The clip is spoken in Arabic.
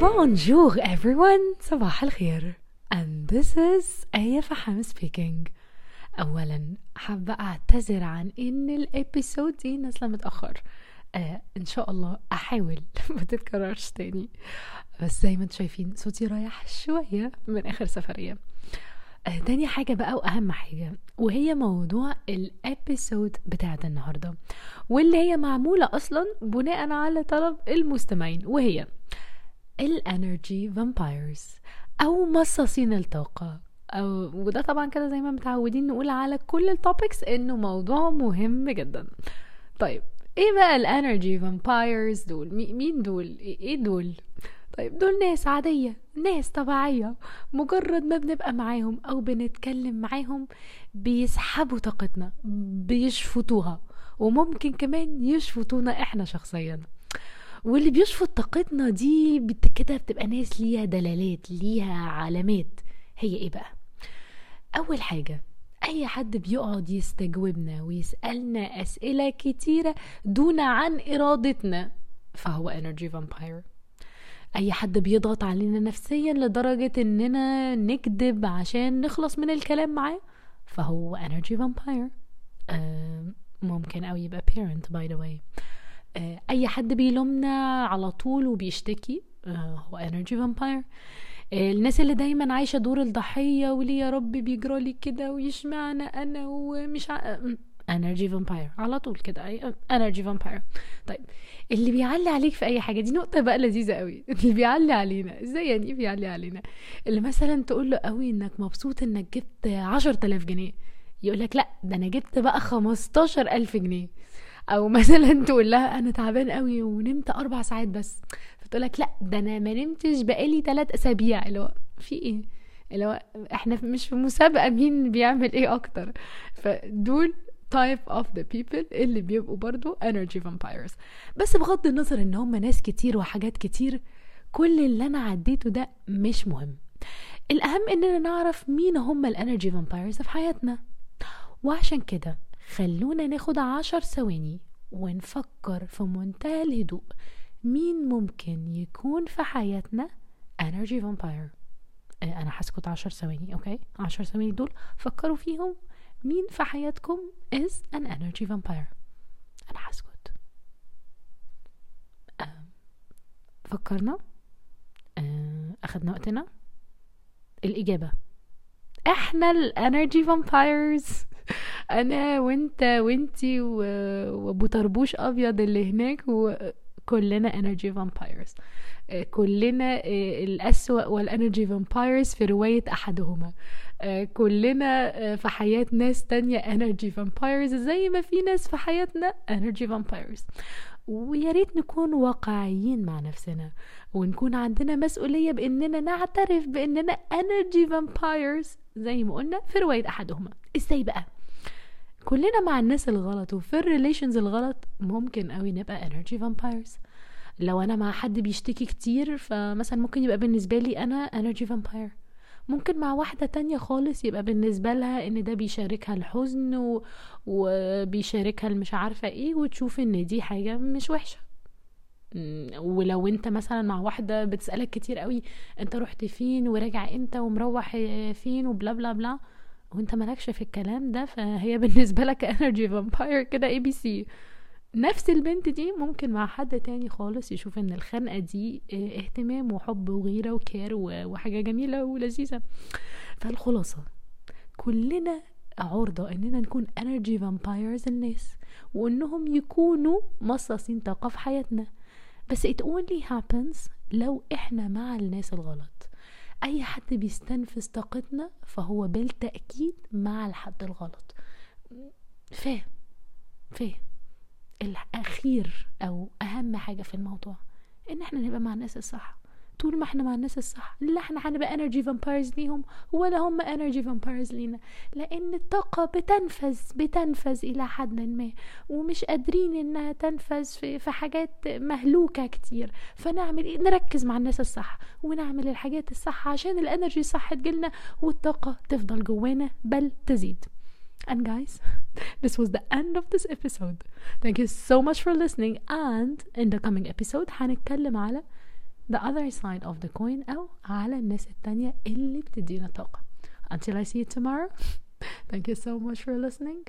Bonjour everyone. صباح الخير. And this is آية فحام speaking. أولا حابة أعتذر عن إن الإبيسود دي نازلة متأخر آه إن شاء الله أحاول ما تتكررش تاني. بس زي ما أنتم شايفين صوتي رايح شوية من آخر سفرية. تاني حاجة بقى وأهم حاجة وهي موضوع الابيسود بتاعت النهاردة واللي هي معمولة أصلا بناء على طلب المستمعين وهي ال energy vampires أو مصاصين الطاقة أو وده طبعا كده زي ما متعودين نقول على كل ال topics إنه موضوع مهم جدا. طيب إيه بقى ال energy vampires دول؟ مي- مين دول؟ إيه دول؟ طيب دول ناس عادية ناس طبيعية مجرد ما بنبقى معاهم أو بنتكلم معاهم بيسحبوا طاقتنا بيشفطوها وممكن كمان يشفطونا إحنا شخصيا. واللي بيشفط طاقتنا دي كده بتبقى ناس ليها دلالات ليها علامات. هي إيه بقى؟ أول حاجة أي حد بيقعد يستجوبنا ويسألنا أسئلة كتيرة دون عن إرادتنا فهو energy vampire أي حد بيضغط علينا نفسيا لدرجة إننا نكذب عشان نخلص من الكلام معاه فهو energy vampire ممكن أو يبقى parent by the way. آه، أي حد بيلومنا على طول وبيشتكي آه، هو energy vampire الناس اللي دايما عايشة دور الضحية وليه يا رب بيجرالي كده واشمعنى أنا ومش energy vampire على طول كده. energy vampire طيب اللي بيعلي عليك في أي حاجة دي نقطة بقى لذيذة قوي اللي بيعلي علينا إزاي يعني إيه بيعلي علينا؟ اللي مثلا تقول له قوي إنك مبسوط إنك جبت عشرة آلاف جنيه يقول لك لأ ده أنا جبت بقى خمستاشر ألف جنيه. أو مثلا تقول لها أنا تعبان قوي ونمت أربع ساعات بس. فتقول لك لأ ده أنا ما نمتش بقالي ثلاث أسابيع. اللي هو في إيه؟ اللي هو إحنا مش في مسابقة مين بيعمل إيه أكتر. فدول type of the people اللي بيبقوا برضو energy vampires. بس بغض النظر إن هم ناس كتير وحاجات كتير كل اللي أنا عديته ده مش مهم. الأهم إننا نعرف مين هم ال energy vampires في حياتنا. وعشان كده خلونا ناخد عشر ثواني ونفكر في منتهى الهدوء. مين ممكن يكون في حياتنا vampire آه، أنا هسكت عشر ثواني okay؟ عشر ثواني دول فكروا فيهم. مين في حياتكم is an energy vampire أنا هسكت فكرنا. آه، اخدنا وقتنا. الإجابة. إحنا ال energy vampires أنا وأنت وأنتي و- وأبو طربوش أبيض اللي هناك وكلنا energy vampires كلنا آه، الأسوأ وال energy vampires في رواية أحدهما. آه، كلنا آه، في حياة ناس تانية energy vampires زي ما في ناس في حياتنا energy vampires ويا ريت نكون واقعيين مع نفسنا ونكون عندنا مسؤولية بإننا نعترف بإننا energy vampires زي ما قلنا في رواية أحدهما. إزاي بقى؟ كلنا مع الناس الغلط وفي ال relations الغلط ممكن قوي نبقى energy vampires لو أنا مع حد بيشتكي كتير فمثلا ممكن يبقى بالنسبة لي أنا energy vampire ممكن مع واحدة تانية خالص يبقى بالنسبة لها إن ده بيشاركها الحزن و... وبيشاركها المش عارفة إيه وتشوف إن دي حاجة مش وحشة. ولو أنت مثلا مع واحدة بتسألك كتير قوي أنت رحت فين وراجع إمتى ومروح فين و blah blah blah. وانت مالكش في الكلام ده فهي بالنسبة لك energy vampire كده ABC نفس البنت دي ممكن مع حد تاني خالص يشوف إن الخنقة دي آه، اهتمام وحب وغيرة و care وحاجة جميلة ولذيذة. فالخلاصة كلنا عرضة إننا نكون energy vampires الناس وإنهم يكونوا مصاصين طاقة في حياتنا. بس it only happens لو إحنا مع الناس الغلط. أي حد بيستنفذ طاقتنا فهو بالتأكيد مع الحد الغلط. فاهم؟ فاهم. الأخير أو أهم حاجة في الموضوع إن إحنا نبقى مع الناس الصح. طول ما إحنا مع الناس الصح. لا إحنا هنبقى energy vampires ليهم ولا هم energy vampires لينا. لأن الطاقة بتنفذ بتنفذ إلى حد ما. ومش قادرين إنها تنفذ في, في حاجات مهلوكة كتير. فنعمل إيه؟ نركز مع الناس الصح ونعمل الحاجات الصح عشان ال energy الصح تجيلنا والطاقة تفضل جوانا بل تزيد. And guys, this was the end of this episode. Thank you so much for listening. And in the coming episode هنتكلم على the other side of the coin أو على الناس التانية اللي بتدينا طاقة. Until I see you tomorrow. Thank you so much for listening.